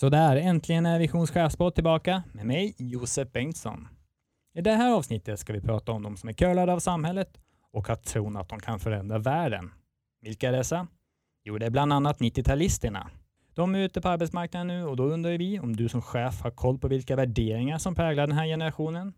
Sådär, äntligen är Visions chefspodd tillbaka med mig, Josef Bengtsson. I det här avsnittet ska vi prata om de som är curlade av samhället och har tron att de kan förändra världen. Vilka är dessa? Jo, det är bland annat 90-talisterna. De är ute på arbetsmarknaden nu och då undrar vi om du som chef har koll på vilka värderingar som präglar den här generationen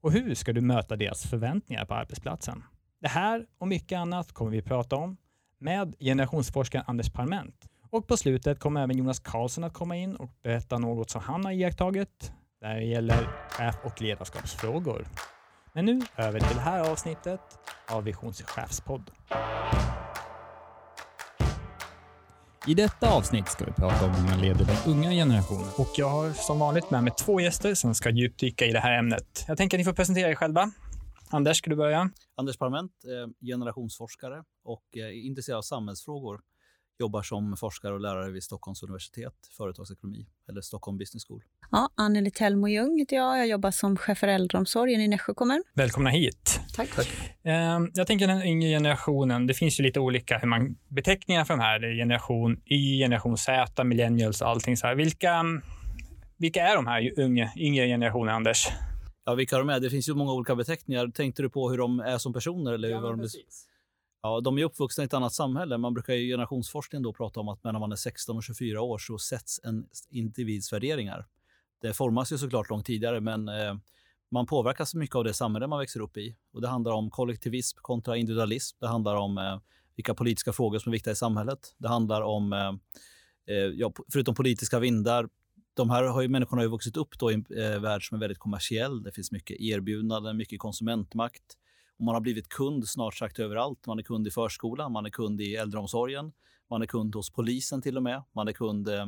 och hur ska du möta deras förväntningar på arbetsplatsen? Det här och mycket annat kommer vi prata om med generationsforskaren Anders Parment. Och på slutet kommer även Jonas Karlsson att komma in och berätta något som han har iakttagit när det gäller chef och ledarskapsfrågor. Men nu över till det här avsnittet av Visions chefspodd. I detta avsnitt ska vi prata om hur man leder den unga generationen. Och jag har som vanligt med mig två gäster som ska djupdyka i det här ämnet. Jag tänker att ni får presentera er själva. Anders, ska du börja? Anders Parment, eh, generationsforskare och eh, intresserad av samhällsfrågor jobbar som forskare och lärare vid Stockholms universitet, företagsekonomi, eller Stockholm Business School. Ja, Anneli Tellmo Ljung heter jag. Jag jobbar som chef för äldreomsorgen i Nässjö kommun. Välkomna hit. Tack. Tack. Ehm, jag tänker den yngre generationen, det finns ju lite olika hur man, beteckningar för de här. Det är generation Y, generation Z, millennials och allting så här. Vilka, vilka är de här unga, yngre generationen, Anders? Ja, vilka de är? Det finns ju många olika beteckningar. Tänkte du på hur de är som personer? Eller ja, hur de... precis. Ja, de är uppvuxna i ett annat samhälle. Man brukar i generationsforskning då prata om att när man är 16 och 24 år så sätts en individs värderingar. Det formas ju såklart långt tidigare, men eh, man påverkas mycket av det samhälle man växer upp i. Och Det handlar om kollektivism kontra individualism. Det handlar om eh, vilka politiska frågor som är viktiga i samhället. Det handlar om, eh, ja, förutom politiska vindar, de här har ju, människorna har ju vuxit upp då i en värld som är väldigt kommersiell. Det finns mycket erbjudanden, mycket konsumentmakt. Och man har blivit kund snart sagt överallt. Man är kund i förskolan, man är kund i äldreomsorgen, man är kund hos polisen till och med. Man är kund eh,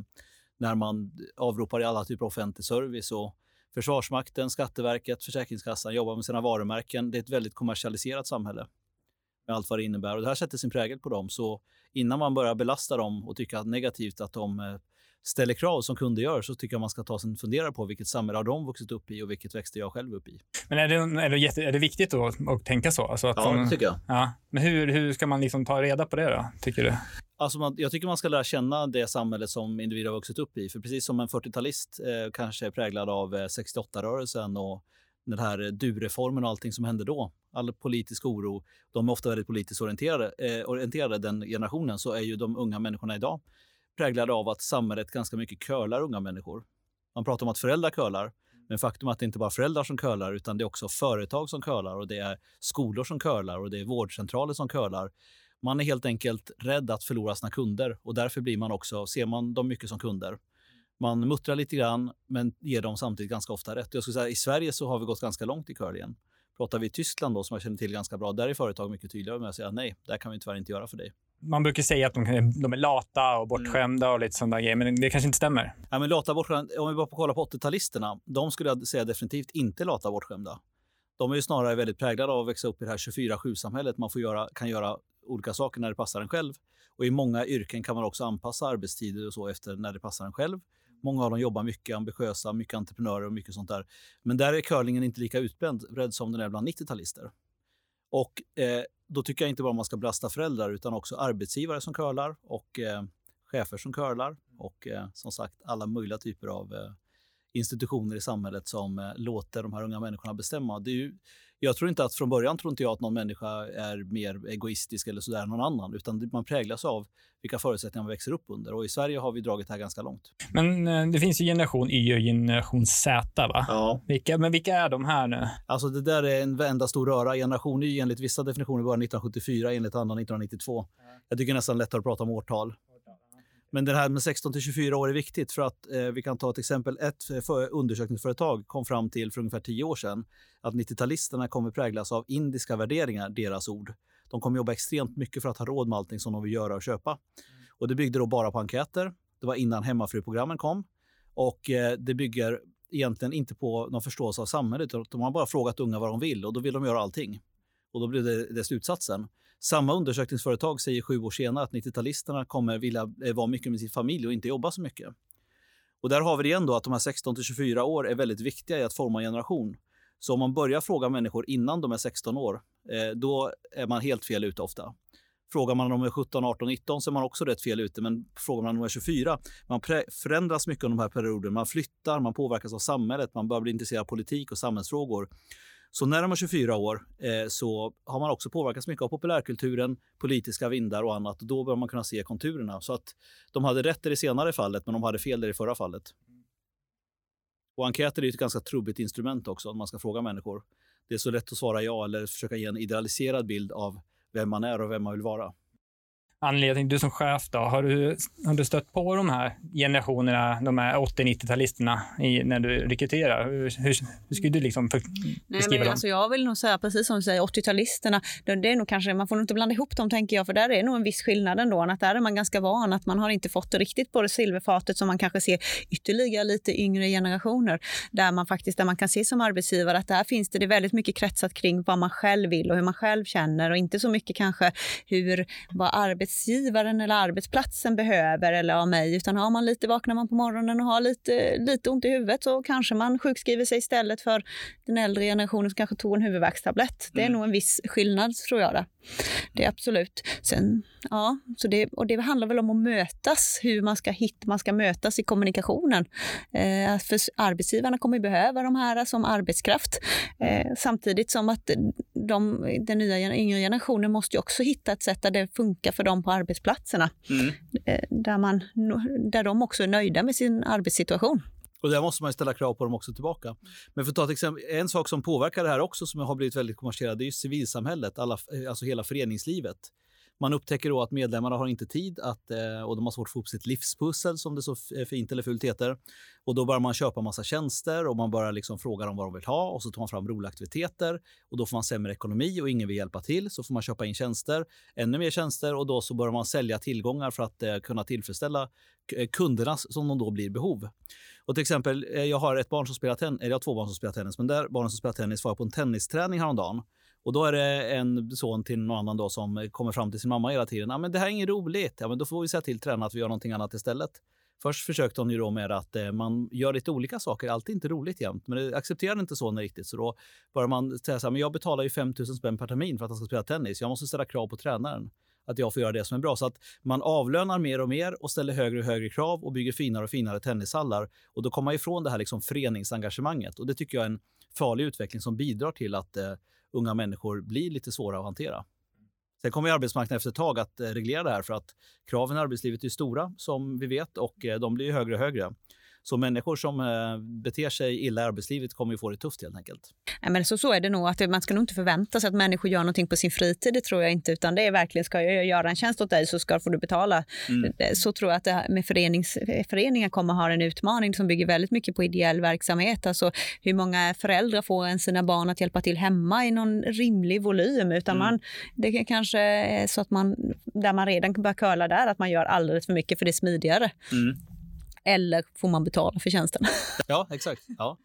när man avropar i alla typer av offentlig service. Och Försvarsmakten, Skatteverket, Försäkringskassan jobbar med sina varumärken. Det är ett väldigt kommersialiserat samhälle med allt vad det innebär. Och det här sätter sin prägel på dem. Så innan man börjar belasta dem och tycka negativt att de eh, ställer krav som kunder gör så tycker jag man ska ta sig en fundera på vilket samhälle har de vuxit upp i och vilket växte jag själv upp i. Men är det, är det, jätte, är det viktigt då att tänka så? Alltså att ja, det tycker jag. Ja. Men hur, hur ska man liksom ta reda på det då, tycker du? Alltså man, jag tycker man ska lära känna det samhälle som individer har vuxit upp i. För precis som en 40-talist eh, kanske är präglad av eh, 68-rörelsen och den här du-reformen och allting som hände då, all politisk oro, de är ofta väldigt politiskt orienterade, eh, orienterade den generationen, så är ju de unga människorna idag präglade av att samhället ganska mycket curlar unga människor. Man pratar om att föräldrar curlar, men faktum är att det inte bara är föräldrar som curlar utan det är också företag som curlar och det är skolor som curlar och det är vårdcentraler som curlar. Man är helt enkelt rädd att förlora sina kunder och därför blir man också, ser man dem mycket som kunder. Man muttrar lite grann men ger dem samtidigt ganska ofta rätt. Jag skulle säga, I Sverige så har vi gått ganska långt i curlingen. Pratar vi Tyskland då, som jag känner till ganska bra, där är företag mycket tydligare med att säga nej, där kan vi tyvärr inte göra för dig man brukar säga att de, de är lata och bortskämda och lite sådana grejer, men det kanske inte stämmer. Ja, men lata bortskämda, om vi bara kollar på 80-talisterna, de skulle jag säga definitivt inte lata bortskämda. De är ju snarare väldigt präglade av att växa upp i det här 24-7-samhället. Man får göra, kan göra olika saker när det passar en själv. Och I många yrken kan man också anpassa arbetstider och så efter när det passar en själv. Många av dem jobbar mycket ambitiösa, mycket entreprenörer och mycket sånt där. Men där är curlingen inte lika utbredd som den är bland 90-talister. Och eh, då tycker jag inte bara man ska belasta föräldrar utan också arbetsgivare som curlar och eh, chefer som curlar och eh, som sagt alla möjliga typer av eh, institutioner i samhället som eh, låter de här unga människorna bestämma. Det är ju, jag tror inte att från början tror inte jag att någon människa är mer egoistisk eller sådär än någon annan, utan man präglas av vilka förutsättningar man växer upp under. Och i Sverige har vi dragit det här ganska långt. Men eh, det finns ju generation Y och generation Z, va? Ja. Vilka, men vilka är de här nu? Alltså det där är en enda stor röra. Generation Y enligt vissa definitioner började 1974, enligt andra 1992. Jag tycker nästan lättare att prata om årtal. Men det här med 16 till 24 år är viktigt för att eh, vi kan ta ett exempel. Ett eh, för undersökningsföretag kom fram till för ungefär 10 år sedan att 90-talisterna kommer präglas av indiska värderingar, deras ord. De kommer jobba extremt mycket för att ha råd med allting som de vill göra och köpa. Mm. Och det byggde då bara på enkäter. Det var innan hemmafruprogrammen kom. Och eh, det bygger egentligen inte på någon förståelse av samhället. De har bara frågat unga vad de vill och då vill de göra allting. Och då blir det, det slutsatsen. Samma undersökningsföretag säger sju år senare att 90-talisterna kommer vilja eh, vara mycket med sin familj och inte jobba så mycket. Och där har vi det igen då att de här 16 till 24 år är väldigt viktiga i att forma en generation. Så om man börjar fråga människor innan de är 16 år, eh, då är man helt fel ute ofta. Frågar man om de är 17, 18, 19 så är man också rätt fel ute. Men frågar man om de är 24, man förändras mycket under de här perioderna. Man flyttar, man påverkas av samhället, man börjar bli intresserad av politik och samhällsfrågor. Så när de är 24 år eh, så har man också påverkats mycket av populärkulturen, politiska vindar och annat. Och då bör man kunna se konturerna. Så att de hade rätt i det senare fallet, men de hade fel i det förra fallet. Och enkäter är ett ganska trubbigt instrument också, om man ska fråga människor. Det är så lätt att svara ja eller försöka ge en idealiserad bild av vem man är och vem man vill vara. Anledning, du som chef då, har du, har du stött på de här generationerna, de här 80-90-talisterna när du rekryterar? Hur, hur, hur skulle du liksom för, Nej, men dem? Alltså jag vill nog säga, precis som du säger, 80-talisterna, det är nog kanske, man får nog inte blanda ihop dem tänker jag, för där är nog en viss skillnad ändå, att där är man ganska van, att man har inte fått det riktigt på det silverfatet som man kanske ser ytterligare lite yngre generationer, där man faktiskt, där man kan se som arbetsgivare att där finns det, det är väldigt mycket kretsat kring vad man själv vill och hur man själv känner och inte så mycket kanske hur, vad arbets arbetsgivaren eller arbetsplatsen behöver eller av mig. Utan har man lite, vaknar man på morgonen och har lite, lite ont i huvudet så kanske man sjukskriver sig istället för den äldre generationen som kanske tog en huvudvärkstablett. Det är mm. nog en viss skillnad tror jag. Där. Det är absolut. Sen, ja, så det, och det handlar väl om att mötas, hur man ska hitta, man ska mötas i kommunikationen. Eh, för arbetsgivarna kommer behöva de här som arbetskraft. Eh, samtidigt som att de, den nya yngre generationen måste också hitta ett sätt där det funkar för dem på arbetsplatserna. Mm. Eh, där, man, där de också är nöjda med sin arbetssituation. Och där måste man ställa krav på dem också tillbaka. Men för att ta ett exempel, en sak som påverkar det här också som har blivit väldigt kommersiellt, det är civilsamhället, alla, alltså hela föreningslivet. Man upptäcker då att medlemmarna har inte tid att, eh, och de har svårt att få ihop sitt livspussel som det så eh, fint eller fult heter. Och då börjar man köpa massa tjänster och man börjar liksom fråga dem vad de vill ha och så tar man fram roliga aktiviteter och då får man sämre ekonomi och ingen vill hjälpa till. Så får man köpa in tjänster, ännu mer tjänster och då så börjar man sälja tillgångar för att eh, kunna tillfredsställa kundernas, kunderna som de då blir behov. Och till exempel, jag har ett barn som spelar tennis, eller jag har två barn som spelar tennis, men där barnen som spelar tennis var jag på en tennisträning häromdagen. Och då är det en son till någon annan då som kommer fram till sin mamma hela tiden. Ja, men det här är inget roligt. Ja, men då får vi säga till tränaren att vi gör någonting annat istället. Först försökte hon ju då med att eh, man gör lite olika saker. Allt är inte roligt jämt, men det accepterade inte sonen riktigt. Så då börjar man säga så här, men jag betalar ju 5 000 spänn per termin för att han ska spela tennis. Jag måste ställa krav på tränaren att jag får göra det som är bra. Så att man avlönar mer och mer och ställer högre och högre krav och bygger finare och finare tennishallar. Och då kommer man ifrån det här liksom föreningsengagemanget. Och det tycker jag är en farlig utveckling som bidrar till att eh, unga människor blir lite svåra att hantera. Sen kommer arbetsmarknaden efter ett tag att eh, reglera det här för att kraven i arbetslivet är stora som vi vet och eh, de blir högre och högre. Så människor som eh, beter sig illa i arbetslivet kommer ju få det tufft helt enkelt. Ja, men så, så är det nog. att Man ska nog inte förvänta sig att människor gör någonting på sin fritid. Det tror jag inte. Utan det är verkligen, ska jag göra en tjänst åt dig så ska, får du betala. Mm. Så tror jag att det med förenings, föreningar kommer ha en utmaning som bygger väldigt mycket på ideell verksamhet. Alltså hur många föräldrar får en sina barn att hjälpa till hemma i någon rimlig volym. Utan mm. man, det kanske är så att man, där man redan börjar curla där, att man gör alldeles för mycket för det är smidigare. Mm. Eller får man betala för tjänsten? Ja, exakt. Ja.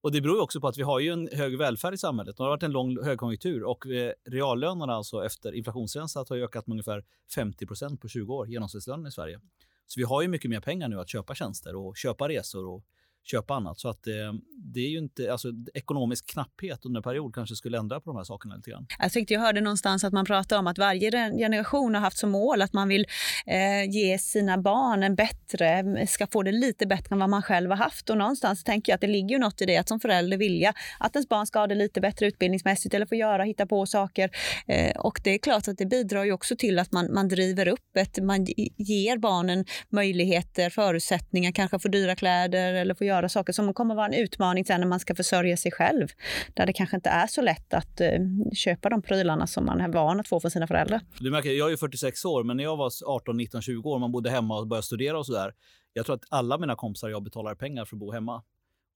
Och Det beror också på att vi har ju en hög välfärd i samhället. Det har varit en lång högkonjunktur och eh, reallönerna alltså efter inflationsrensat har ökat med ungefär 50% på 20 år, genomsnittslönen i Sverige. Så vi har ju mycket mer pengar nu att köpa tjänster och köpa resor och köpa annat. Så att eh, det är ju inte, alltså ekonomisk knapphet under en period kanske skulle ändra på de här sakerna lite grann. Jag tyckte jag hörde någonstans att man pratade om att varje generation har haft som mål att man vill eh, ge sina barn en bättre, eh, ska få det lite bättre än vad man själv har haft. Och någonstans tänker jag att det ligger något i det att som förälder vilja att ens barn ska ha det lite bättre utbildningsmässigt eller få göra, hitta på saker. Eh, och det är klart att det bidrar ju också till att man, man driver upp ett, man ger barnen möjligheter, förutsättningar, kanske få dyra kläder eller få göra göra saker som kommer vara en utmaning sen när man ska försörja sig själv. Där det kanske inte är så lätt att eh, köpa de prylarna som man är van att få från sina föräldrar. Du märker, jag är 46 år, men när jag var 18, 19, 20 år, man bodde hemma och började studera och sådär. Jag tror att alla mina kompisar och jag betalar pengar för att bo hemma.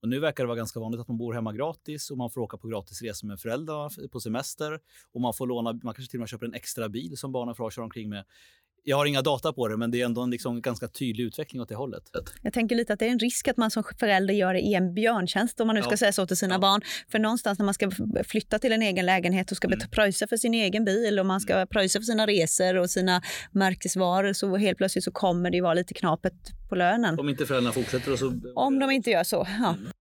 Och nu verkar det vara ganska vanligt att man bor hemma gratis och man får åka på gratisresor med föräldrarna på semester. Och man får låna, man kanske till och med köper en extra bil som barnen får köra omkring med jag har inga data på det, men det är ändå en liksom ganska tydlig utveckling åt det hållet. Jag tänker lite att det är en risk att man som förälder gör det i en björntjänst, om man nu ska ja. säga så till sina ja. barn. För någonstans när man ska flytta till en egen lägenhet och ska mm. pröjsa för sin egen bil och man ska mm. pröjsa för sina resor och sina märkesvaror, så helt plötsligt så kommer det ju vara lite knapert på lönen. Om inte föräldrarna fortsätter? Och så... Om de inte gör så, ja. Mm.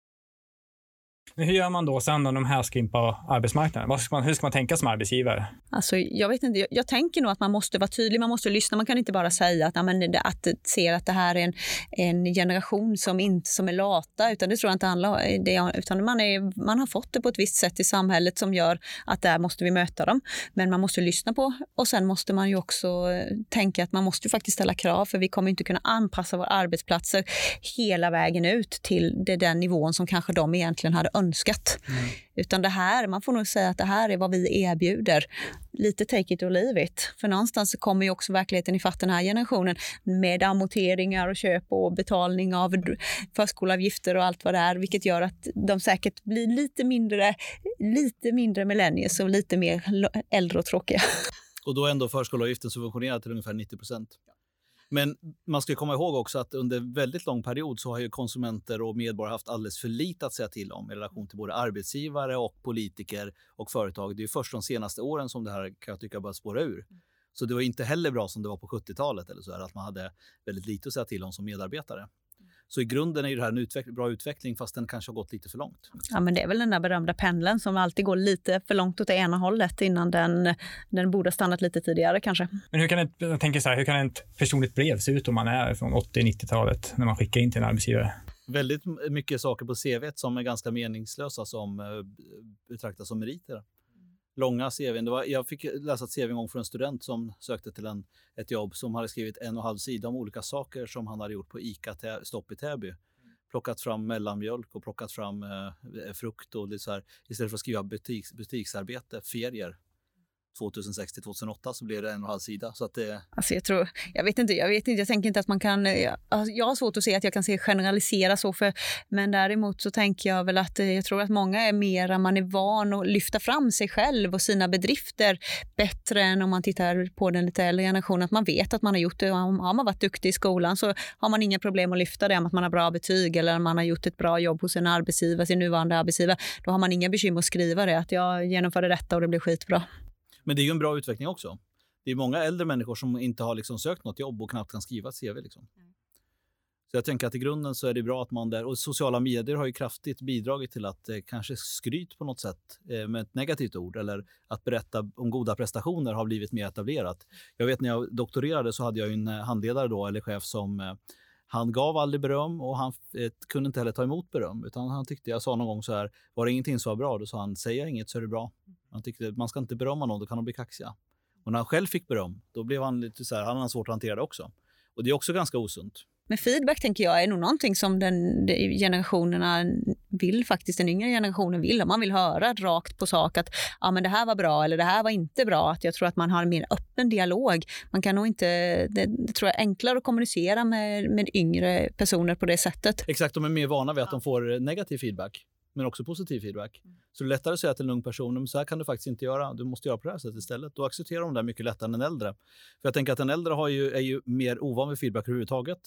Men hur gör man då sen när de här ska in på arbetsmarknaden? Vad ska man, hur ska man tänka som arbetsgivare? Alltså, jag, vet inte, jag, jag, tänker nog att man måste vara tydlig, man måste lyssna. Man kan inte bara säga att, amen, att ser att det här är en, en generation som inte som är lata, utan det tror jag inte handlar om det. Utan man, är, man har fått det på ett visst sätt i samhället som gör att där måste vi möta dem. Men man måste lyssna på och sen måste man ju också eh, tänka att man måste faktiskt ställa krav för vi kommer inte kunna anpassa våra arbetsplatser hela vägen ut till det, den nivån som kanske de egentligen hade önskat. Mm. Utan det här, man får nog säga att det här är vad vi erbjuder. Lite take it or leave it. För någonstans kommer ju också verkligheten ifatt den här generationen med amorteringar och köp och betalning av förskolavgifter och allt vad det är, vilket gör att de säkert blir lite mindre, lite mindre millennials och lite mer äldre och tråkiga. Och då är ändå förskoleavgiften subventionerad till ungefär 90 procent. Men man ska komma ihåg också att under väldigt lång period så har ju konsumenter och medborgare haft alldeles för lite att säga till om i relation till både arbetsgivare och politiker och företag. Det är först de senaste åren som det här kan jag tycka börjar spåra ur. Så det var inte heller bra som det var på 70-talet eller så här, att man hade väldigt lite att säga till om som medarbetare. Så i grunden är det här en utveck bra utveckling fast den kanske har gått lite för långt. Ja, men det är väl den där berömda pendeln som alltid går lite för långt åt det ena hållet innan den, den borde stannat lite tidigare kanske. Men hur kan, ett, jag tänker så här, hur kan ett personligt brev se ut om man är från 80-90-talet när man skickar in till en arbetsgivare? Väldigt mycket saker på CV som är ganska meningslösa som eh, betraktas som meriter långa CVn. Det var, jag fick läsa ett CV en gång från en student som sökte till en, ett jobb som hade skrivit en och en halv sida om olika saker som han hade gjort på ICA stopp i Täby. Plockat fram mellanmjölk och plockat fram eh, frukt och lite så här, istället för att skriva butiks, butiksarbete, ferier. 2006 till 2008 så blev det en och en halv sida. Så att det... alltså jag, tror, jag, vet inte, jag vet inte, jag tänker inte att man kan... Eh, jag, alltså, jag har svårt att se att jag kan se generalisera så. För, men däremot så tänker jag väl att eh, jag tror att många är mera, man är van att lyfta fram sig själv och sina bedrifter bättre än om man tittar på den lite äldre generationen. Att man vet att man har gjort det. Har man varit duktig i skolan så har man inga problem att lyfta det. om Att man har bra betyg eller man har gjort ett bra jobb hos en arbetsgivare, sin nuvarande arbetsgivare. Då har man inga bekymmer att skriva det. Att jag genomförde detta och det blev skitbra. Men det är ju en bra utveckling också. Det är många äldre människor som inte har liksom sökt något jobb och knappt kan skriva CV. Liksom. Mm. Så jag tänker att i grunden så är det bra att man där, och sociala medier har ju kraftigt bidragit till att eh, kanske skryt på något sätt eh, med ett negativt ord eller att berätta om goda prestationer har blivit mer etablerat. Jag vet när jag doktorerade så hade jag en eh, handledare då, eller chef som eh, han gav aldrig beröm och han eh, kunde inte heller ta emot beröm. Utan han tyckte, jag sa någon gång så här, var det ingenting som var bra? Då sa han, säger jag inget så är det bra. Han tyckte att man ska inte berömma någon, då kan de bli kaxiga. Och när han själv fick beröm, då blev han lite så här, han hade svårt att hantera det också. Och det är också ganska osunt. Men feedback tänker jag är nog någonting som den, de generationerna vill faktiskt, den yngre generationen vill. Man vill höra rakt på sak att ja, men det här var bra eller det här var inte bra. Att jag tror att man har en mer öppen dialog. Man kan nog inte, det, det tror jag är enklare att kommunicera med, med yngre personer på det sättet. Exakt, de är mer vana vid att de får negativ feedback men också positiv feedback. Mm. Så det är lättare att säga till en ung person, så här kan du faktiskt inte göra, du måste göra på det här sättet istället. Då accepterar de det mycket lättare än en äldre. För jag tänker att en äldre har ju, är ju mer ovan vid feedback överhuvudtaget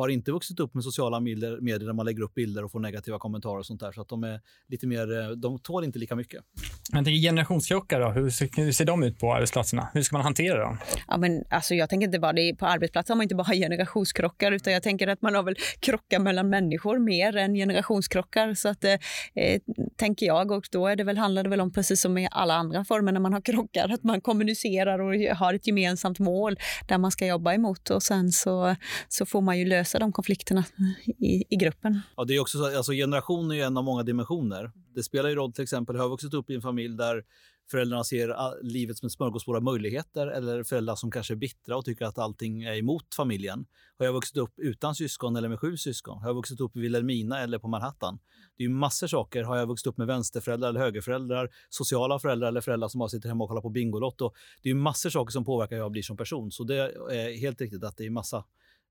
har inte vuxit upp med sociala medier där man lägger upp bilder och får negativa kommentarer och sånt där. Så att de är lite mer, eh, de tål inte lika mycket. Men generationskrockar då, hur ser, hur ser de ut på arbetsplatserna? Hur ska man hantera dem? Ja, men, alltså, jag tänker inte bara det, på arbetsplatser har man inte bara generationskrockar utan jag tänker att man har väl krockar mellan människor mer än generationskrockar. Så att, eh, eh, tänker jag och då är det väl, handlar det väl om precis som i alla andra former när man har krockar, att man kommunicerar och har ett gemensamt mål där man ska jobba emot och sen så, så får man ju lösa lösa de konflikterna i, i gruppen. Ja, det är också så, alltså generation är ju en av många dimensioner. Det spelar ju roll till exempel, jag har vuxit upp i en familj där föräldrarna ser ah, livet som ett smörgåsbord av möjligheter eller föräldrar som kanske är bittra och tycker att allting är emot familjen. Har jag vuxit upp utan syskon eller med sju syskon? Har jag vuxit upp i Vilhelmina eller på Manhattan? Det är ju massor saker. Har jag vuxit upp med vänsterföräldrar eller högerföräldrar, sociala föräldrar eller föräldrar som bara sitter hemma och kollar på Bingolotto? Det är ju massor saker som påverkar hur jag blir som person. Så det är helt riktigt att det är massa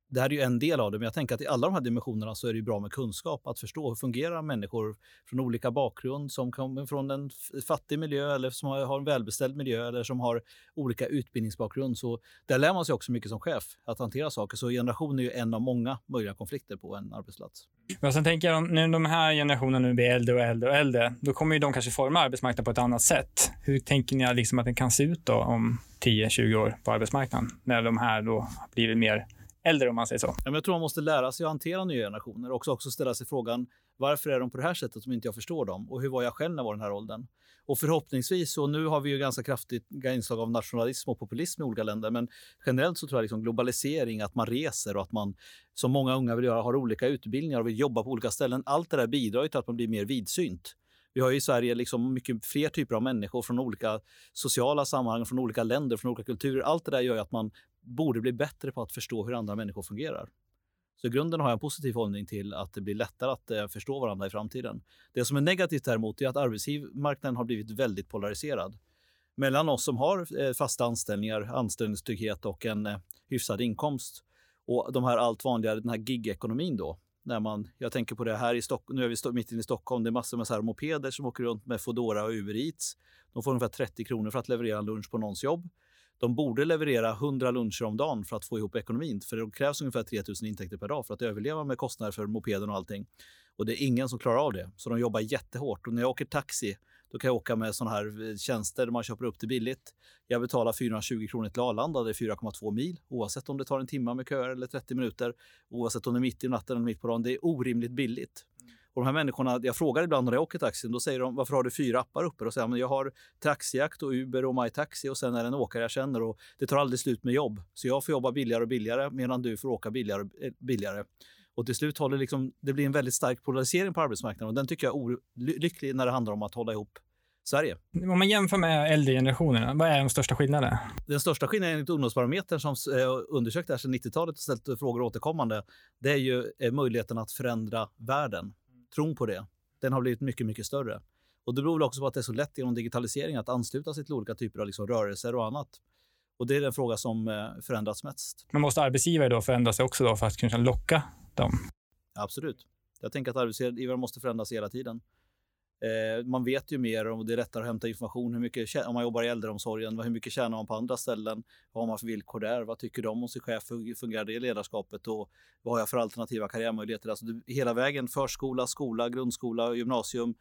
det här är ju en del av det, men jag tänker att i alla de här dimensionerna så är det bra med kunskap. Att förstå hur fungerar människor från olika bakgrund, som kommer från en fattig miljö eller som har en välbeställd miljö eller som har olika utbildningsbakgrund. Så där lär man sig också mycket som chef, att hantera saker. Så generation är ju en av många möjliga konflikter på en arbetsplats. Men sen tänker jag, när de här generationerna nu blir äldre och äldre och äldre, då kommer ju de kanske forma arbetsmarknaden på ett annat sätt. Hur tänker ni liksom att den kan se ut då om 10-20 år på arbetsmarknaden? När de här då blir mer äldre om man säger så. Ja, men jag tror man måste lära sig att hantera nya generationer och också, också ställa sig frågan varför är de på det här sättet om inte jag förstår dem? Och hur var jag själv när jag var den här åldern? Och förhoppningsvis, och nu har vi ju ganska kraftigt inslag av nationalism och populism i olika länder, men generellt så tror jag liksom globalisering, att man reser och att man, som många unga vill göra, har olika utbildningar och vill jobba på olika ställen. Allt det där bidrar till att man blir mer vidsynt. Vi har i Sverige liksom mycket fler typer av människor från olika sociala sammanhang, från olika länder, från olika kulturer. Allt det där gör att man borde bli bättre på att förstå hur andra människor fungerar. Så i grunden har jag en positiv hållning till att det blir lättare att eh, förstå varandra i framtiden. Det som är negativt däremot är att arbetsmarknaden har blivit väldigt polariserad. Mellan oss som har eh, fasta anställningar, anställningstrygghet och en eh, hyfsad inkomst och de här allt vanligare, den här gigekonomin då. När man, jag tänker på det här i Stockholm, nu är vi mitt inne i Stockholm, det är massor med så här mopeder som åker runt med Foodora och Uber Eats. De får ungefär 30 kronor för att leverera lunch på någons jobb de borde leverera 100 luncher om dagen för att få ihop ekonomin. För det krävs ungefär 3 000 intäkter per dag för att överleva med kostnader för mopeden och allting. Och det är ingen som klarar av det. Så de jobbar jättehårt. Och när jag åker taxi, då kan jag åka med sådana här eh, tjänster där man köper upp det billigt. Jag betalar 420 kronor till Arlanda, det är 4,2 mil. Oavsett om det tar en timme med köer eller 30 minuter. Oavsett om det är mitt i natten eller mitt på dagen. Det är orimligt billigt. Och de här människorna, jag frågar ibland när jag åker taxi, då säger de varför har du fyra appar uppe? Då säger men jag har Taxiakt och Uber och MyTaxi och sen är det en åkare jag känner och det tar aldrig slut med jobb. Så jag får jobba billigare och billigare medan du får åka billigare och eh, billigare. Och till slut håller liksom, det blir en väldigt stark polarisering på arbetsmarknaden och den tycker jag är olycklig när det handlar om att hålla ihop Sverige. Om man jämför med äldre generationer, vad är de största skillnaderna? Den största skillnaden enligt Ungdomsbarometern som eh, undersökt det här sedan 90-talet och ställt frågor återkommande, det är ju eh, möjligheten att förändra världen tron på det, den har blivit mycket, mycket större. Och det beror väl också på att det är så lätt genom digitalisering att ansluta sig till olika typer av liksom rörelser och annat. Och det är den fråga som eh, förändrats mest. Men måste arbetsgivare då förändra sig också då för att kunna locka dem? Absolut. Jag tänker att arbetsgivare måste förändras hela tiden. Eh, man vet ju mer och det är lättare att hämta information. Hur mycket, om man jobbar i äldreomsorgen, hur mycket tjänar man på andra ställen? Vad har man för villkor där? Vad tycker de om sin chef? Hur fungerar det ledarskapet? Och vad har jag för alternativa karriärmöjligheter? Alltså, hela vägen, förskola, skola, grundskola, gymnasium,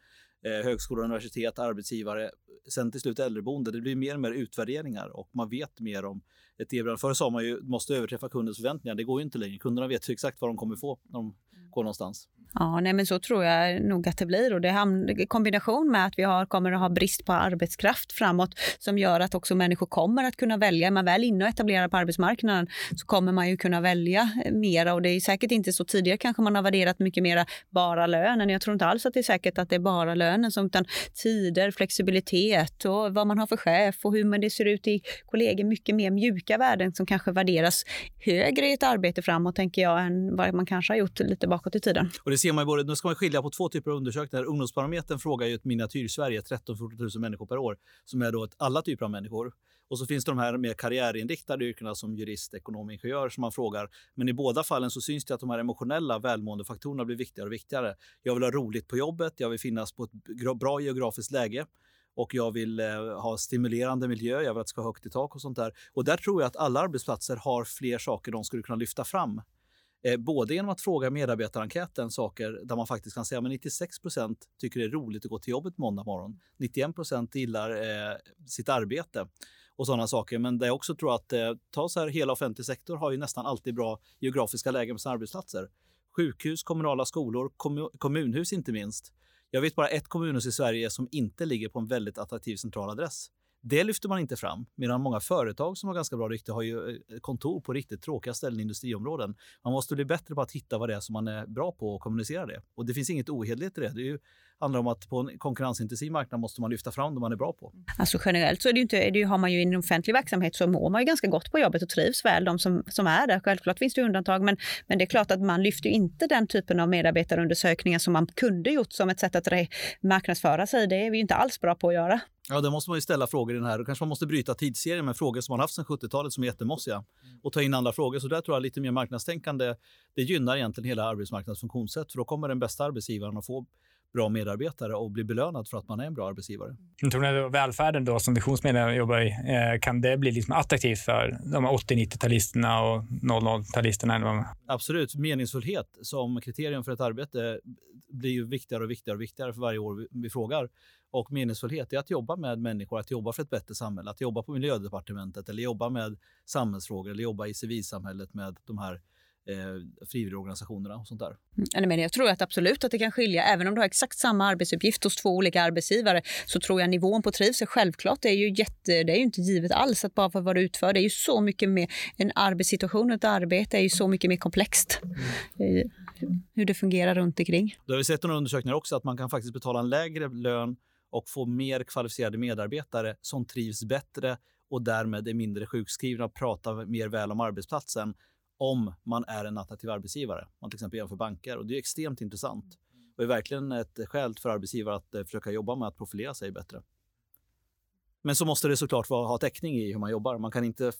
eh, högskola, universitet, arbetsgivare, sen till slut äldreboende. Det blir mer och mer utvärderingar och man vet mer om ett erbjudande. Förr sa man ju måste överträffa kundens förväntningar. Det går ju inte längre. Kunderna vet ju exakt vad de kommer få när de går någonstans. Ja, nej, men så tror jag nog att det blir. Och det är kombination med att vi har, kommer att ha brist på arbetskraft framåt som gör att också människor kommer att kunna välja. Är man väl inne och etablerad på arbetsmarknaden så kommer man ju kunna välja eh, mera. Och det är säkert inte så tidigare kanske man har värderat mycket mera bara lönen. Jag tror inte alls att det är säkert att det är bara lönen, som, utan tider, flexibilitet och vad man har för chef och hur det ser ut i kollegor. Mycket mer mjuka värden som kanske värderas högre i ett arbete framåt, tänker jag, än vad man kanske har gjort lite bakåt i tiden. Och det ser man både, nu ska man skilja på två typer av undersökningar. Ungdomsbarometern frågar ju ett miniatyr-Sverige, 13-14 000 människor per år, som är då ett, alla typer av människor. Och så finns det de här mer karriärinriktade yrkena som jurist, ekonom, ingenjör som man frågar. Men i båda fallen så syns det att de här emotionella välmåendefaktorerna blir viktigare och viktigare. Jag vill ha roligt på jobbet, jag vill finnas på ett bra geografiskt läge och jag vill eh, ha stimulerande miljö, jag vill att det ska ha högt i tak och sånt där. Och där tror jag att alla arbetsplatser har fler saker de skulle kunna lyfta fram. Eh, både genom att fråga medarbetarenkäten saker där man faktiskt kan säga att 96% tycker det är roligt att gå till jobbet måndag morgon. 91% gillar eh, sitt arbete och sådana saker. Men det jag också tror att eh, ta så här, hela offentlig sektor har ju nästan alltid bra geografiska lägen på sina arbetsplatser. Sjukhus, kommunala skolor, kommun, kommunhus inte minst. Jag vet bara ett kommunhus i Sverige som inte ligger på en väldigt attraktiv central adress. Det lyfter man inte fram, medan många företag som har ganska bra rykte har ju eh, kontor på riktigt tråkiga ställen i industriområden. Man måste bli bättre på att hitta vad det är som man är bra på och kommunicera det. Och det finns inget ohederligt i det. Det är ju, handlar om att på en konkurrensintensiv marknad måste man lyfta fram det man är bra på. Alltså generellt så är det inte, det har man ju i en offentlig verksamhet så mår man ju ganska gott på jobbet och trivs väl, de som, som är där. Självklart finns det undantag, men, men det är klart att man lyfter inte den typen av medarbetarundersökningar som man kunde gjort som ett sätt att marknadsföra sig. Det är vi inte alls bra på att göra. Ja, då måste man ju ställa frågor i den här. Då kanske man måste bryta tidsserien med frågor som man haft sedan 70-talet som är jättemossiga mm. och ta in andra frågor. Så där tror jag lite mer marknadstänkande, det gynnar egentligen hela arbetsmarknadens funktionssätt för då kommer den bästa arbetsgivaren att få bra medarbetare och bli belönad för att man är en bra arbetsgivare. Jag tror att välfärden då, som visionsmedlemmar jobbar i, eh, kan det bli liksom attraktivt för de 80-90-talisterna och 00-talisterna? Absolut. Meningsfullhet som kriterium för ett arbete blir ju viktigare och viktigare och viktigare för varje år vi, vi frågar. Och meningsfullhet är att jobba med människor, att jobba för ett bättre samhälle, att jobba på miljödepartementet eller jobba med samhällsfrågor eller jobba i civilsamhället med de här eh, frivilligorganisationerna och sånt där. Mm, men jag tror att absolut att det kan skilja. Även om du har exakt samma arbetsuppgift hos två olika arbetsgivare så tror jag nivån på trivsel självklart är ju jätte, det är ju inte givet alls att bara för vad du utför. Det är ju så mycket mer, en arbetssituation och ett arbete är ju så mycket mer komplext. Mm. Hur det fungerar runt omkring. Då har vi sett några undersökningar också att man kan faktiskt betala en lägre lön och få mer kvalificerade medarbetare som trivs bättre och därmed är mindre sjukskrivna och pratar mer väl om arbetsplatsen om man är en attraktiv arbetsgivare. Man till exempel jämför banker och det är extremt intressant och är verkligen ett skäl för arbetsgivare att eh, försöka jobba med att profilera sig bättre. Men så måste det såklart vara, ha täckning i hur man jobbar. Man kan inte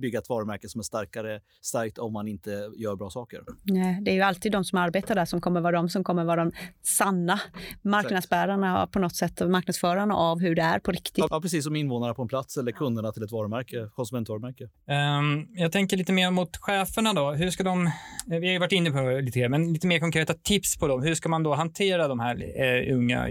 bygga ett varumärke som är starkare, starkt om man inte gör bra saker. Nej, det är ju alltid de som arbetar där som kommer vara de som kommer vara de sanna marknadsbärarna på något sätt, marknadsförarna av hur det är på riktigt. Ja, precis som invånarna på en plats eller kunderna till ett varumärke, konsumentvarumärke. Um, jag tänker lite mer mot cheferna då. Hur ska de, vi har ju varit inne på det lite, men lite mer konkreta tips på dem. Hur ska man då hantera de här uh, unga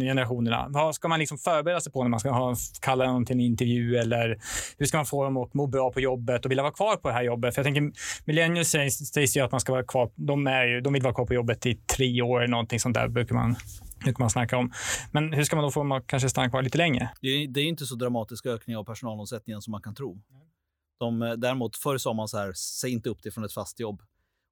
generationerna? Vad ska man liksom förbereda sig på när man ska ha kalla dem till en intervju eller hur ska man få dem att må bra på jobbet och vilja vara kvar på det här jobbet? För jag tänker, millennials sägs, sägs ju att man ska vara kvar, de, är ju, de vill vara kvar på jobbet i tre år eller någonting sånt där brukar man brukar man snacka om. Men hur ska man då få dem att kanske stanna kvar lite längre? Det är, det är inte så dramatisk ökning av personalomsättningen som man kan tro. De, däremot förr sa man så här, säg inte upp dig från ett fast jobb.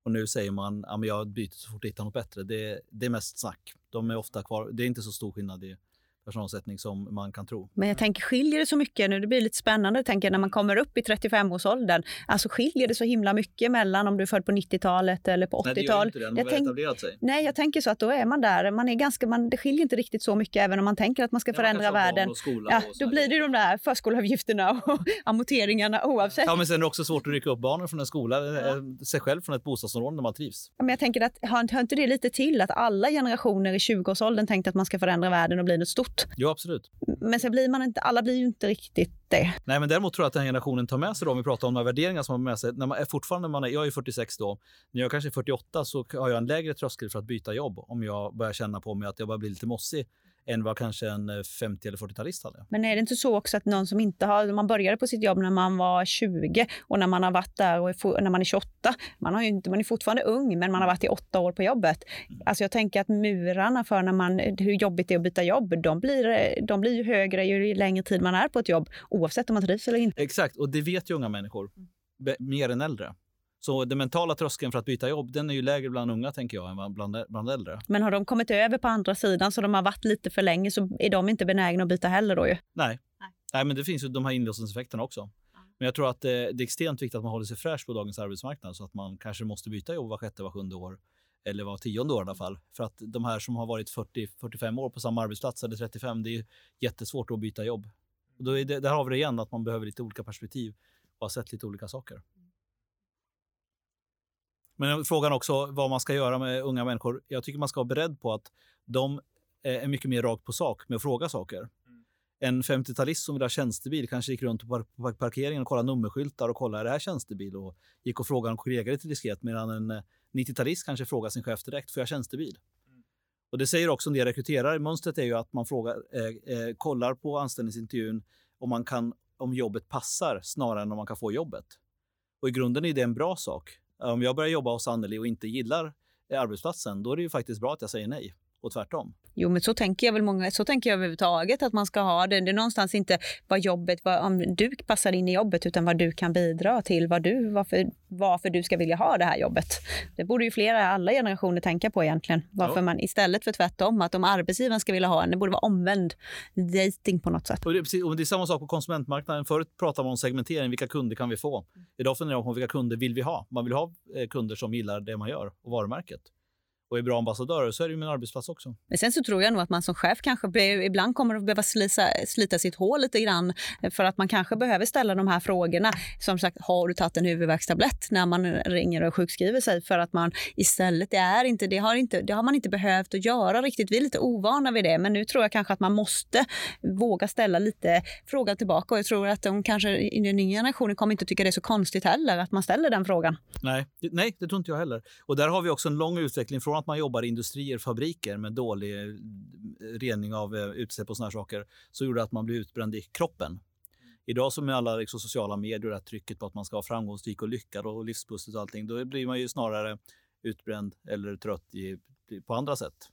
Och nu säger man, ja, men jag byter så fort jag hittar något bättre. Det, det är mest snack. De är ofta kvar. Det är inte så stor skillnad i personalsättning som man kan tro. Men jag tänker, skiljer det så mycket nu? Det blir lite spännande tänker när man kommer upp i 35-årsåldern. Alltså skiljer det så himla mycket mellan om du är född på 90-talet eller på 80-talet? Nej, det gör inte det. Den har tänk... etablerat sig. Nej, jag tänker så att då är man där. Man är ganska, man, det skiljer inte riktigt så mycket även om man tänker att man ska ja, förändra man världen. ja, då blir det ju de där förskoleavgifterna och amorteringarna oavsett. Ja, men sen är det också svårt att rycka upp barnen från en skola, ja. Eh, sig själv från ett bostadsområde där man trivs. Ja, men jag tänker att hör, hör inte det lite till att alla generationer i 20-årsåldern tänkte att man ska förändra världen och bli något stort? Jo, absolut. Men sen blir man inte, alla blir ju inte riktigt det. Nej, men däremot tror jag att den här generationen tar med sig, då, om vi pratar om de här värderingarna som man har med sig, när man är fortfarande, man är, jag är 46 då, när jag kanske är 48 så har jag en lägre tröskel för att byta jobb om jag börjar känna på mig att jag börjar bli lite mossig än vad kanske en 50 eh, eller 40-talist hade. Men är det inte så också att någon som inte har, man började på sitt jobb när man var 20 och när man har varit där och är, när man är 28, man, har inte, man är fortfarande ung men man har varit i åtta år på jobbet. Mm. Alltså jag tänker att murarna för när man, hur jobbigt det är att byta jobb, de blir, de blir ju högre ju längre tid man är på ett jobb oavsett om man trivs eller inte. Exakt, och det vet ju unga människor, mer än äldre. Så den mentala tröskeln för att byta jobb den är ju lägre bland unga tänker jag än bland, bland äldre. Men har de kommit över på andra sidan så de har varit lite för länge så är de inte benägna att byta heller då ju? Nej. Nej. Nej men det finns ju de här inlåsningseffekterna också. Men jag tror att det, det är extremt viktigt att man håller sig fräsch på dagens arbetsmarknad så att man kanske måste byta jobb var sjätte, var sjunde år eller var tionde år i alla fall. För att de här som har varit 40-45 år på samma arbetsplats eller 35, det är jättesvårt att byta jobb. Och då är det, där har vi det igen, att man behöver lite olika perspektiv och har sett lite olika saker. Men frågan också vad man ska göra med unga människor. Jag tycker man ska vara beredd på att de är mycket mer rakt på sak med att fråga saker. Mm. En 50-talist som vill ha tjänstebil kanske gick runt på parkeringen och kollade nummerskyltar och kollade är det här tjänstebil och gick och frågade en kollega lite diskret medan en 90-talist eh, kanske frågar sin chef direkt, får jag tjänstebil? Mm. Och det säger också en del rekryterare. Mönstret är ju att man frågar, eh, eh, kollar på anställningsintervjun om, man kan, om jobbet passar snarare än om man kan få jobbet. Och i grunden är det en bra sak. Om jag börjar jobba hos Anneli och inte gillar eh, arbetsplatsen, då är det ju faktiskt bra att jag säger nej och tvärtom. Jo, men så tänker jag väl många, så tänker jag överhuvudtaget att man ska ha det. Det är någonstans inte vad jobbet, vad, om du passar in i jobbet, utan vad du kan bidra till, vad du, varför, varför du ska vilja ha det här jobbet. Det borde ju flera, alla generationer tänka på egentligen. Varför jo. man istället för tvärtom, att om arbetsgivaren ska vilja ha en, det borde vara omvänd dating på något sätt. Och det, är precis, och det är samma sak på konsumentmarknaden. Förut pratade man om segmentering, vilka kunder kan vi få? Idag funderar man på vilka kunder vill vi ha? Man vill ha eh, kunder som gillar det man gör och varumärket. Och är bra ambassadörer så är det ju med en arbetsplats också. Men sen så tror jag nog att man som chef kanske ibland kommer att behöva slita, slita sitt hår lite grann för att man kanske behöver ställa de här frågorna. Som sagt, har du tagit en huvudvärkstablett när man ringer och sjukskriver sig? För att man istället, det, är inte, det, har inte, det har man inte behövt att göra riktigt. Vi är lite ovana vid det, men nu tror jag kanske att man måste våga ställa lite frågor tillbaka och jag tror att de kanske i den nya generationen kommer inte tycka det är så konstigt heller att man ställer den frågan. Nej, nej, det tror inte jag heller. Och där har vi också en lång utveckling från att man jobbar i industrier, fabriker med dålig eh, rening av eh, utsläpp och såna saker, så gjorde att man blev utbränd i kroppen. Idag som med alla liksom, sociala medier och trycket på att man ska vara framgångsrik och lyckad och livspusset och allting, då blir man ju snarare utbränd eller trött i, på andra sätt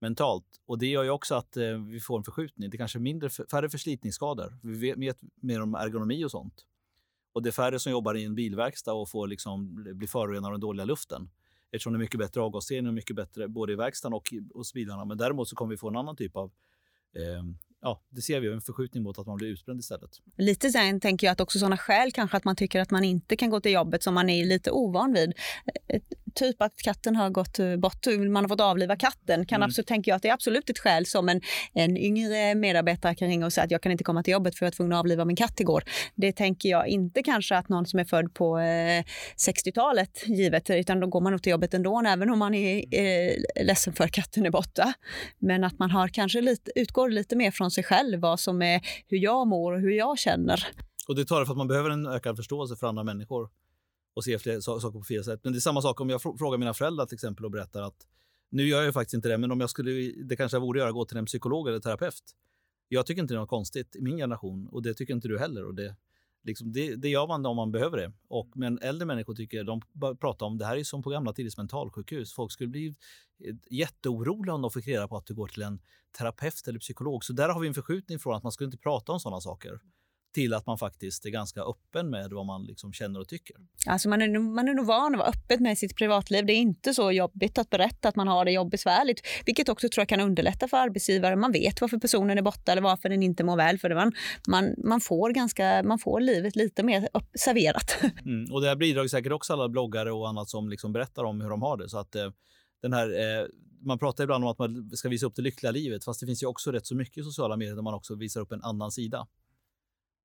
mentalt. Och det gör ju också att eh, vi får en förskjutning. Det är kanske mindre, färre förslitningsskador. Vi vet mer om ergonomi och sånt. Och det är färre som jobbar i en bilverkstad och får liksom bli förorenade av den dåliga luften. Eftersom det är mycket bättre avgasrening och mycket bättre både i verkstaden och hos bilarna. Men däremot så kommer vi få en annan typ av eh, ja, det ser vi en förskjutning mot att man blir utbränd istället. Lite sen tänker jag att också sådana skäl kanske att man tycker att man inte kan gå till jobbet som man är lite ovan vid. Eh, typ att katten har gått eh, bort, man har fått avliva katten, kan mm. absolut, tänker jag att det är absolut ett skäl som en, en yngre medarbetare kan ringa och säga att jag kan inte komma till jobbet för jag var tvungen att avliva min katt igår. Det tänker jag inte kanske att någon som är född på eh, 60-talet givet, utan då går man nog till jobbet ändå, även om man är eh, ledsen för att katten är borta. Men att man har kanske lite, utgår lite mer från sig själv, vad som är hur jag mår och hur jag känner. Och det talar för att man behöver en ökad förståelse för andra människor och se fler saker på fler sätt. Men det är samma sak om jag frågar mina föräldrar till exempel och berättar att nu gör jag faktiskt inte det, men om jag skulle, det kanske jag borde göra, gå till en psykolog eller terapeut. Jag tycker inte det är något konstigt i min generation och det tycker inte du heller. Och det, liksom, det, det gör man om man behöver det. Och, men äldre människor tycker, de pratar om det här är som på gamla tiders mentalsjukhus. Folk skulle bli eh, jätteoroliga om de fick reda på att du går till en terapeut eller psykolog. Så där har vi en förskjutning från att man skulle inte prata om sådana saker till att man faktiskt är ganska öppen med vad man liksom känner och tycker. Alltså man, är, man är nog van att vara öppen med sitt privatliv. Det är inte så jobbigt att berätta att man har det jobbesvärligt, vilket också tror jag kan underlätta för arbetsgivare. Man vet varför personen är borta eller varför den inte mår väl. För man, man, man, får, ganska, man får livet lite mer serverat. Mm, och det här bidrar säkert också alla bloggare och annat som liksom berättar om hur de har det. Så att, eh, den här, eh, man pratar ibland om att man ska visa upp det lyckliga livet, fast det finns ju också rätt så mycket i sociala medier där man också visar upp en annan sida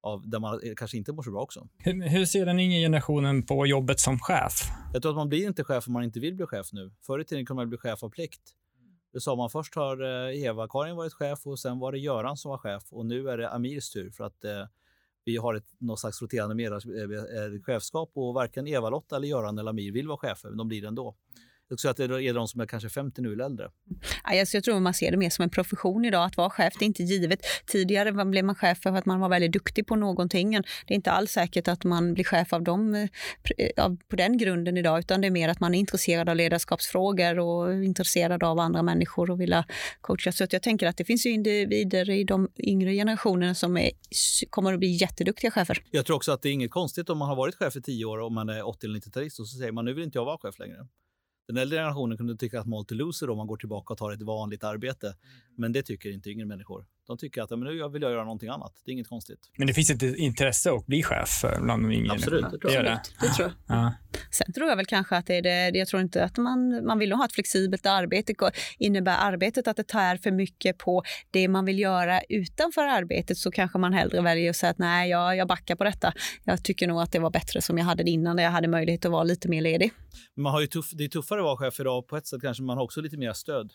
av där man kanske inte mår så bra också. Hur, hur ser den yngre generationen på jobbet som chef? Jag tror att man blir inte chef om man inte vill bli chef nu. Förr i tiden kunde man bli chef av plikt. Det sa man först har eh, Eva-Karin varit chef och sen var det Göran som var chef och nu är det Amirs tur för att eh, vi har ett något slags roterande med, eh, chefskap och varken Eva-Lotta eller Göran eller Amir vill vara chefer, men de blir det ändå. Jag tror att det är de som är kanske 50 nu eller äldre. jag tror man ser det mer som en profession idag, att vara chef. Det är inte givet. Tidigare blev man chef för att man var väldigt duktig på någonting. Det är inte alls säkert att man blir chef av dem eh, på den grunden idag, utan det är mer att man är intresserad av ledarskapsfrågor och intresserad av andra människor och vill coacha. Så jag tänker att det finns individer i de yngre generationerna som är, kommer att bli jätteduktiga chefer. Jag tror också att det är inget konstigt om man har varit chef i tio år och man är 80 eller 90-talist och så säger man nu vill inte jag vara chef längre. Den äldre generationen kunde tycka att multi loser om man går tillbaka och tar ett vanligt arbete. Mm. Men det tycker inte yngre människor. De tycker att men nu vill jag göra någonting annat. Det är inget konstigt. Men det finns ett intresse att bli chef bland de yngre. Absolut, det tror jag. Det, det tror jag. Ja. Sen tror jag väl kanske att det är det, jag tror inte att man, man vill ha ett flexibelt arbete. Innebär arbetet att det tär för mycket på det man vill göra utanför arbetet så kanske man hellre väljer att säga att nej, jag, jag backar på detta. Jag tycker nog att det var bättre som jag hade det innan, där jag hade möjlighet att vara lite mer ledig. Man har ju tuff, det är tuffare att vara chef idag på ett sätt kanske, man har också lite mer stöd.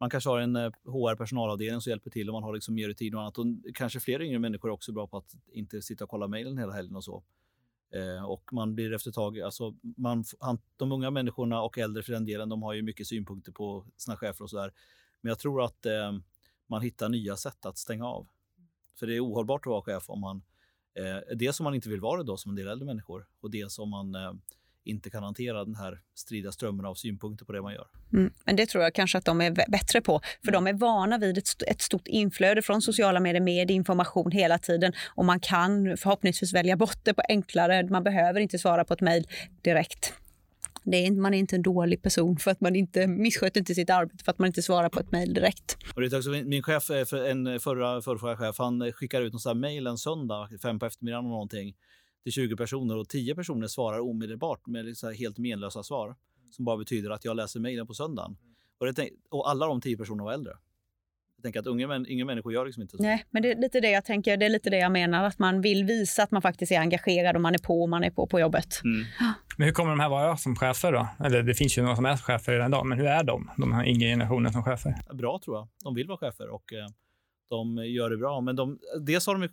Man kanske har en eh, HR-personalavdelning som hjälper till och man har liksom mer rutin och annat. Och kanske fler yngre människor är också bra på att inte sitta och kolla mejlen hela helgen och så. Eh, och man blir efter ett tag, alltså man, han, de unga människorna och äldre för den delen, de har ju mycket synpunkter på sina chefer och sådär. Men jag tror att eh, man hittar nya sätt att stänga av. För det är ohållbart att vara chef om man, eh, dels om man inte vill vara det då som en del äldre människor och dels om man eh, inte kan hantera den här strida strömmen av synpunkter på det man gör. Mm, men det tror jag kanske att de är bättre på, för mm. de är vana vid ett, ett stort inflöde från sociala medier med information hela tiden och man kan förhoppningsvis välja bort det på enklare. Man behöver inte svara på ett mejl direkt. Det är, man är inte en dålig person för att man inte missköter inte sitt arbete för att man inte svarar på ett mejl direkt. Och det är också min chef, en förra, förra chef, han skickar ut någon mejl en söndag, fem på eftermiddagen och någonting till 20 personer och 10 personer svarar omedelbart med liksom helt menlösa svar. som bara betyder att jag läser mejlen på söndagen. Och, det, och alla de tio personerna var äldre. Jag tänker att unga, män, unga människor gör liksom inte så. Nej, men det är lite det jag tänker. Det är lite det jag menar, att man vill visa att man faktiskt är engagerad och man är på och man är på på jobbet. Mm. Men hur kommer de här vara som chefer då? Eller det finns ju några som är chefer redan idag, men hur är de, de här yngre generationen som chefer? Bra tror jag. De vill vara chefer och eh, de gör det bra. Men de, dels har de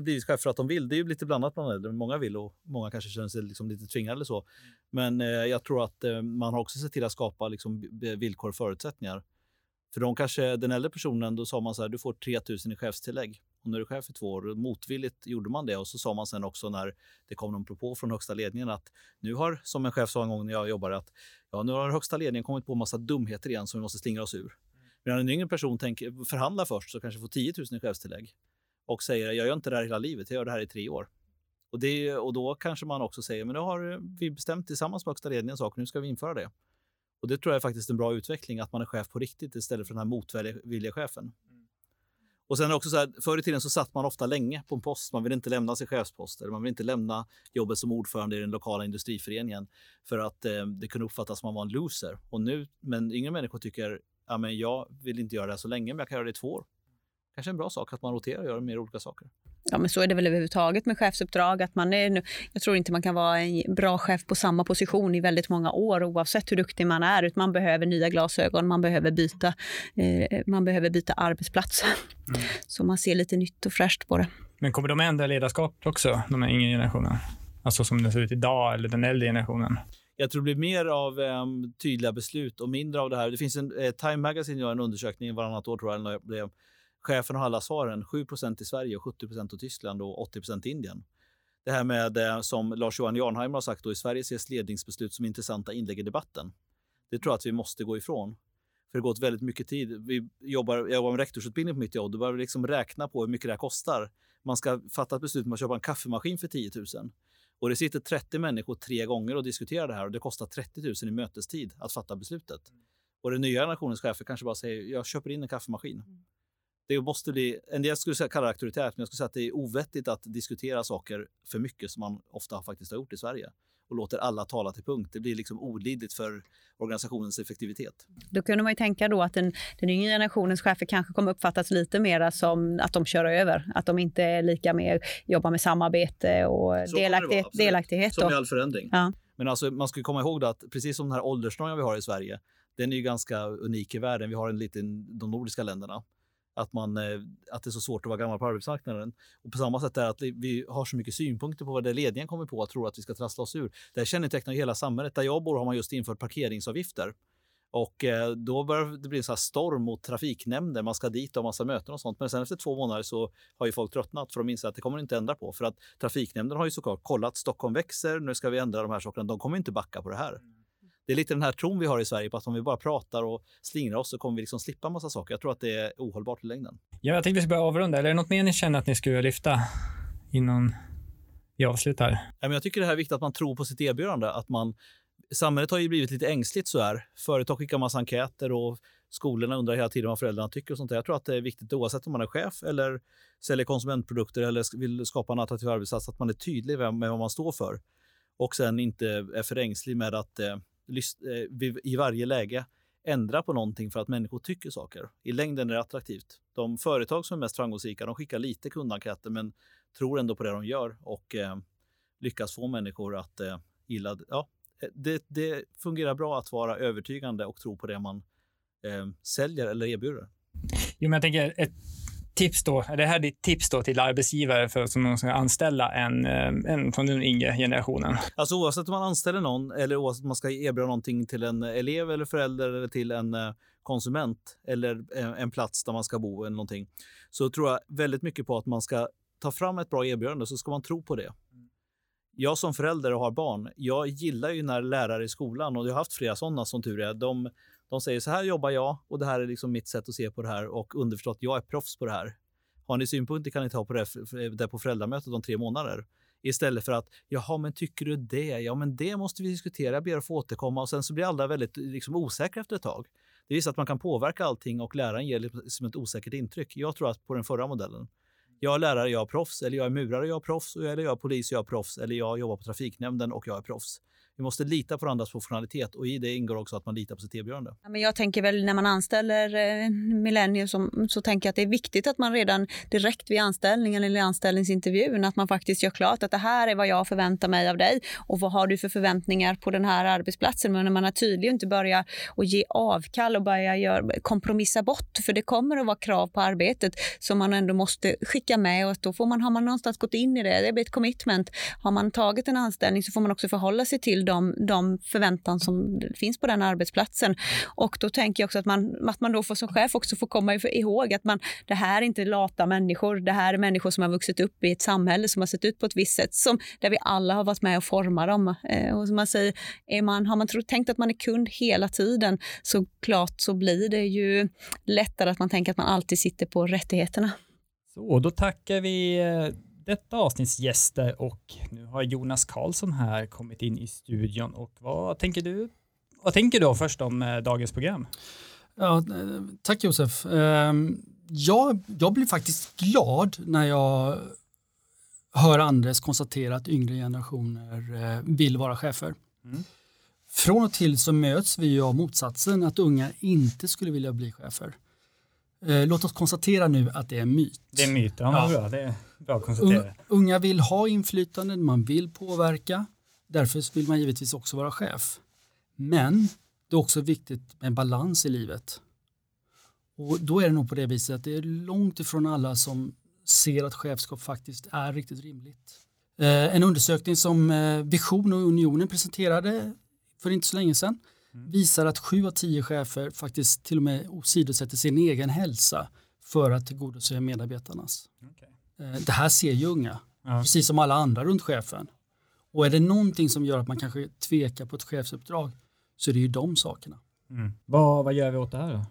blivit chefer för att de vill. Det är ju lite blandat bland äldre. Många vill och många kanske känner sig liksom lite tvingade eller så. Men eh, jag tror att eh, man har också sett till att skapa liksom, villkor och förutsättningar. För de kanske, den äldre personen, då sa man så här, du får 3000 i chefstillägg. Och när du är chef i två år, motvilligt gjorde man det. Och så sa man sen också när det kom någon propå från högsta ledningen att nu har, som en chef sa en gång när jag jobbade, att ja, nu har högsta ledningen kommit på en massa dumheter igen som vi måste slingra oss ur. Medan en yngre person tänker, förhandlar först så kanske får 10 000 i chefstillägg och säger jag gör inte det här hela livet, jag gör det här i tre år. Och, det, och då kanske man också säger men nu har vi bestämt tillsammans med högsta ledningen sak, nu ska vi införa det. Och det tror jag är faktiskt en bra utveckling, att man är chef på riktigt istället för den här motvilliga chefen. Mm. Och sen också så här, förr i tiden så satt man ofta länge på en post. Man vill inte lämna sin chefspost eller man vill inte lämna jobbet som ordförande i den lokala industriföreningen för att eh, det kunde uppfattas som att man var en loser. Och nu, men yngre människor tycker ja, men jag vill inte göra det här så länge, men jag kan göra det i två år. Kanske en bra sak att man roterar och gör mer olika saker. Ja, men så är det väl överhuvudtaget med chefsuppdrag. Att man är, jag tror inte man kan vara en bra chef på samma position i väldigt många år oavsett hur duktig man är. Utan man behöver nya glasögon, man behöver byta, eh, man behöver byta arbetsplats. Mm. Så man ser lite nytt och fräscht på det. Men kommer de ändra ledarskap också, de här yngre generationerna? Alltså som det ser ut idag, eller den äldre generationen? Jag tror det blir mer av um, tydliga beslut och mindre av det här. Det finns en eh, Time Magazine gör en undersökning varannat år tror jag. Det, chefen har alla svaren. 7% i Sverige, och 70% i Tyskland och 80% i Indien. Det här med, eh, som Lars-Johan Jarnheimer har sagt, då, i Sverige ses ledningsbeslut som intressanta inlägg i debatten. Det tror jag att vi måste gå ifrån. För det går åt väldigt mycket tid. Vi jobbar, jag jobbar med rektorsutbildning på mitt jobb. Då behöver vi liksom räkna på hur mycket det här kostar. Man ska fatta ett beslut om att köpa en kaffemaskin för 10 000. Och det sitter 30 människor tre gånger och diskuterar det här och det kostar 30 000 i mötestid att fatta beslutet. Mm. Och den nya generationens chefer kanske bara säger jag köper in en kaffemaskin. Mm. Det måste bli, en del skulle säga kalla det auktoritärt, men jag skulle säga att det är ovettigt att diskutera saker för mycket som man ofta faktiskt har gjort i Sverige och låter alla tala till punkt. Det blir liksom olidligt för organisationens effektivitet. Då kunde man ju tänka då att den, den yngre generationens chefer kanske kommer uppfattas lite mer som att de kör över. Att de inte är lika mer jobbar med samarbete och delaktighet. Vara, delaktighet som i all förändring. Ja. Men alltså, man ska komma ihåg att precis som den här åldersnormen vi har i Sverige, den är ju ganska unik i världen. Vi har en liten, de nordiska länderna att, man, eh, att det är så svårt att vara gammal på arbetsmarknaden. Och på samma sätt är att vi har så mycket synpunkter på vad det ledningen kommer på att tro att vi ska trassla oss ur. Det här kännetecknar hela samhället. Där jag bor har man just infört parkeringsavgifter. Och eh, då börjar det bli en så storm mot trafiknämnden. Man ska dit och ha massa möten och sånt. Men sen efter två månader så har ju folk tröttnat för de inser att det kommer inte ändra på. För att trafiknämnden har ju såklart kollat Stockholm växer. Nu ska vi ändra de här sakerna. De kommer inte backa på det här det är lite den här tron vi har i Sverige på att om vi bara pratar och slingrar oss så kommer vi liksom slippa massa saker. Jag tror att det är ohållbart i längden. Ja, jag tänkte vi ska börja avrunda. Eller är det något mer ni känner att ni skulle lyfta innan vi avslutar? Ja, men jag tycker det här är viktigt att man tror på sitt erbjudande. Att man, samhället har ju blivit lite ängsligt så här. Företag skickar massa enkäter och skolorna undrar hela tiden vad föräldrarna tycker. och sånt där. Jag tror att det är viktigt oavsett om man är chef eller säljer konsumentprodukter eller vill skapa en attraktiv arbetsplats att man är tydlig med vad man står för och sen inte är för ängslig med att Eh, Eh, i varje läge ändra på någonting för att människor tycker saker. I längden är det attraktivt. De företag som är mest framgångsrika de skickar lite kundenkäter men tror ändå på det de gör och eh, lyckas få människor att eh, gilla ja, eh, det. Det fungerar bra att vara övertygande och tro på det man eh, säljer eller erbjuder. Jo, men jag tänker ett tips då, är det här ditt tips då till arbetsgivare för som de ska anställa en, eh, en från den yngre generationen? Alltså oavsett om man anställer någon eller oavsett om man ska erbjuda någonting till en elev eller förälder eller till en eh, konsument eller eh, en plats där man ska bo eller någonting, så tror jag väldigt mycket på att man ska ta fram ett bra erbjudande så ska man tro på det. Jag som förälder och har barn, jag gillar ju när lärare i skolan, och jag har haft flera sådana som tur är, de de säger så här jobbar jag och det här är liksom mitt sätt att se på det här och underförstått, jag är proffs på det här. Har ni synpunkter kan ni ta på det, det på föräldramötet om tre månader. Istället för att, jaha, men tycker du det? Ja, men det måste vi diskutera. Jag ber att få återkomma. Och sen så blir alla väldigt liksom, osäkra efter ett tag. Det visar att man kan påverka allting och läraren ger liksom ett osäkert intryck. Jag tror att på den förra modellen. Jag är lärare, jag är proffs. Eller jag är murare, jag är proffs. Eller jag är polis, jag är proffs. Eller jag jobbar på trafiknämnden och jag är proffs. Vi måste lita på varandras professionalitet och i det ingår också att man litar på sitt erbjudande. Ja, men jag tänker väl när man anställer eh, millennier så, så tänker jag att det är viktigt att man redan direkt vid anställningen eller anställningsintervjun att man faktiskt gör klart att det här är vad jag förväntar mig av dig och vad har du för förväntningar på den här arbetsplatsen. Men när man är tydlig och inte börjar och ge avkall och börja gör, kompromissa bort för det kommer att vara krav på arbetet som man ändå måste skicka med och då får man, har man någonstans gått in i det, det blir ett commitment. Har man tagit en anställning så får man också förhålla sig till de, de förväntan som finns på den arbetsplatsen. Och då tänker jag också att man, att man då får, som chef också får komma ihåg att man, det här är inte lata människor, det här är människor som har vuxit upp i ett samhälle som har sett ut på ett visst sätt, som, där vi alla har varit med och format dem. Eh, och som man säger, är man, har man tro, tänkt att man är kund hela tiden, så klart så blir det ju lättare att man tänker att man alltid sitter på rättigheterna. Så, då tackar vi eh, detta avsnitts gäster och nu har Jonas Karlsson här kommit in i studion och vad tänker du? Vad tänker du först om eh, dagens program? Ja, tack Josef. Ehm, jag, jag blir faktiskt glad när jag hör Andres konstatera att yngre generationer eh, vill vara chefer. Mm. Från och till så möts vi av motsatsen, att unga inte skulle vilja bli chefer. Eh, låt oss konstatera nu att det är en myt. Det är en myt, ja, ja. Bra. det bra. Unga vill ha inflytande, man vill påverka. Därför vill man givetvis också vara chef. Men det är också viktigt med balans i livet. Och då är det nog på det viset att det är långt ifrån alla som ser att chefskap faktiskt är riktigt rimligt. Eh, en undersökning som eh, Vision och Unionen presenterade för inte så länge sedan mm. visar att sju av tio chefer faktiskt till och med åsidosätter sin egen hälsa för att tillgodose medarbetarnas. Okay. Eh, det här ser ju unga, ja. precis som alla andra runt chefen. Och är det någonting som gör att man kanske tvekar på ett chefsuppdrag så är det ju de sakerna. Mm. Vad, vad gör vi åt det här då?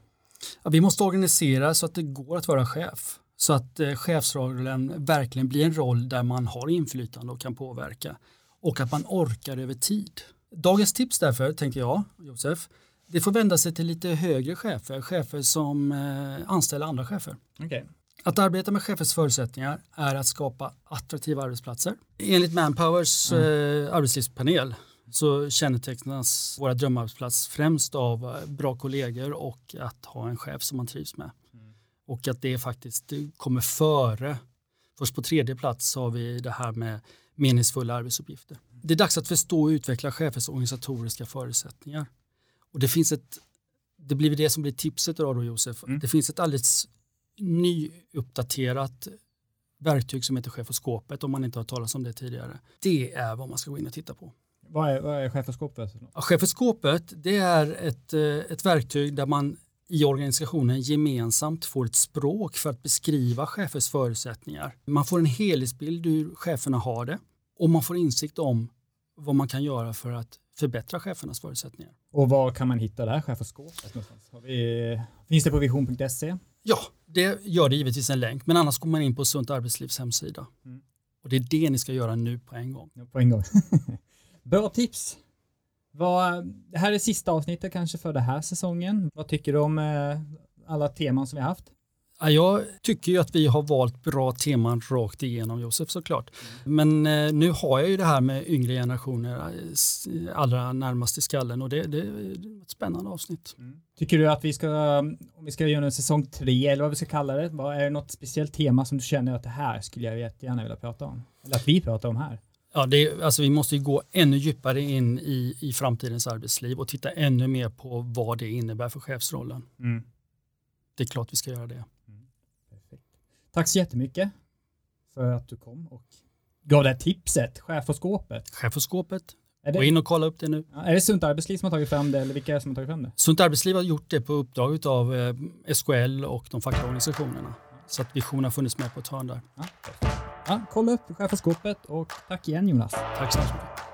Ja, vi måste organisera så att det går att vara chef. Så att eh, chefsrollen verkligen blir en roll där man har inflytande och kan påverka. Och att man orkar över tid. Dagens tips därför, tänkte jag, Josef, det får vända sig till lite högre chefer, chefer som eh, anställer andra chefer. Okay. Att arbeta med chefers förutsättningar är att skapa attraktiva arbetsplatser. Enligt Manpowers mm. eh, arbetslivspanel så kännetecknas våra drömarbetsplats främst av eh, bra kollegor och att ha en chef som man trivs med. Mm. Och att det faktiskt kommer före. Först på tredje plats har vi det här med meningsfulla arbetsuppgifter. Det är dags att förstå och utveckla chefers organisatoriska förutsättningar. Och det finns ett, det blir det som blir tipset idag då Josef. Mm. Det finns ett alldeles nyuppdaterat verktyg som heter chefoskopet om man inte har talat om det tidigare. Det är vad man ska gå in och titta på. Vad är, vad är chefoskopet? Ja, chefoskopet det är ett, eh, ett verktyg där man i organisationen gemensamt får ett språk för att beskriva chefers förutsättningar. Man får en helhetsbild hur cheferna har det och man får insikt om vad man kan göra för att förbättra chefernas förutsättningar. Och var kan man hitta det här chefoskopet? Vi, finns det på vision.se? Ja, det gör det givetvis en länk, men annars går man in på Sunt Arbetslivs hemsida. Mm. Och det är det ni ska göra nu på en gång. Ja, på en gång. Bra tips. Vad, det här är sista avsnittet kanske för den här säsongen. Vad tycker du om eh, alla teman som vi har haft? Jag tycker ju att vi har valt bra teman rakt igenom Josef såklart. Men eh, nu har jag ju det här med yngre generationer eh, allra närmast i skallen och det, det är ett spännande avsnitt. Mm. Tycker du att vi ska, om vi ska göra en säsong tre eller vad vi ska kalla det, är det något speciellt tema som du känner att det här skulle jag jättegärna vilja prata om? Eller att vi pratar om här? Ja, det, alltså vi måste gå ännu djupare in i, i framtidens arbetsliv och titta ännu mer på vad det innebär för chefsrollen. Mm. Det är klart vi ska göra det. Tack så jättemycket för att du kom och gav det här tipset, Chefoskåpet. Chefoskåpet. Gå in och kolla upp det nu. Är det Sunt Arbetsliv som har tagit fram det eller vilka är det som har tagit fram det? Sunt Arbetsliv har gjort det på uppdrag av eh, SKL och de fackliga organisationerna. Så att Vision har funnits med på ett hörn där. Ja, ja, kolla upp Chefoskåpet och tack igen Jonas. Tack så mycket.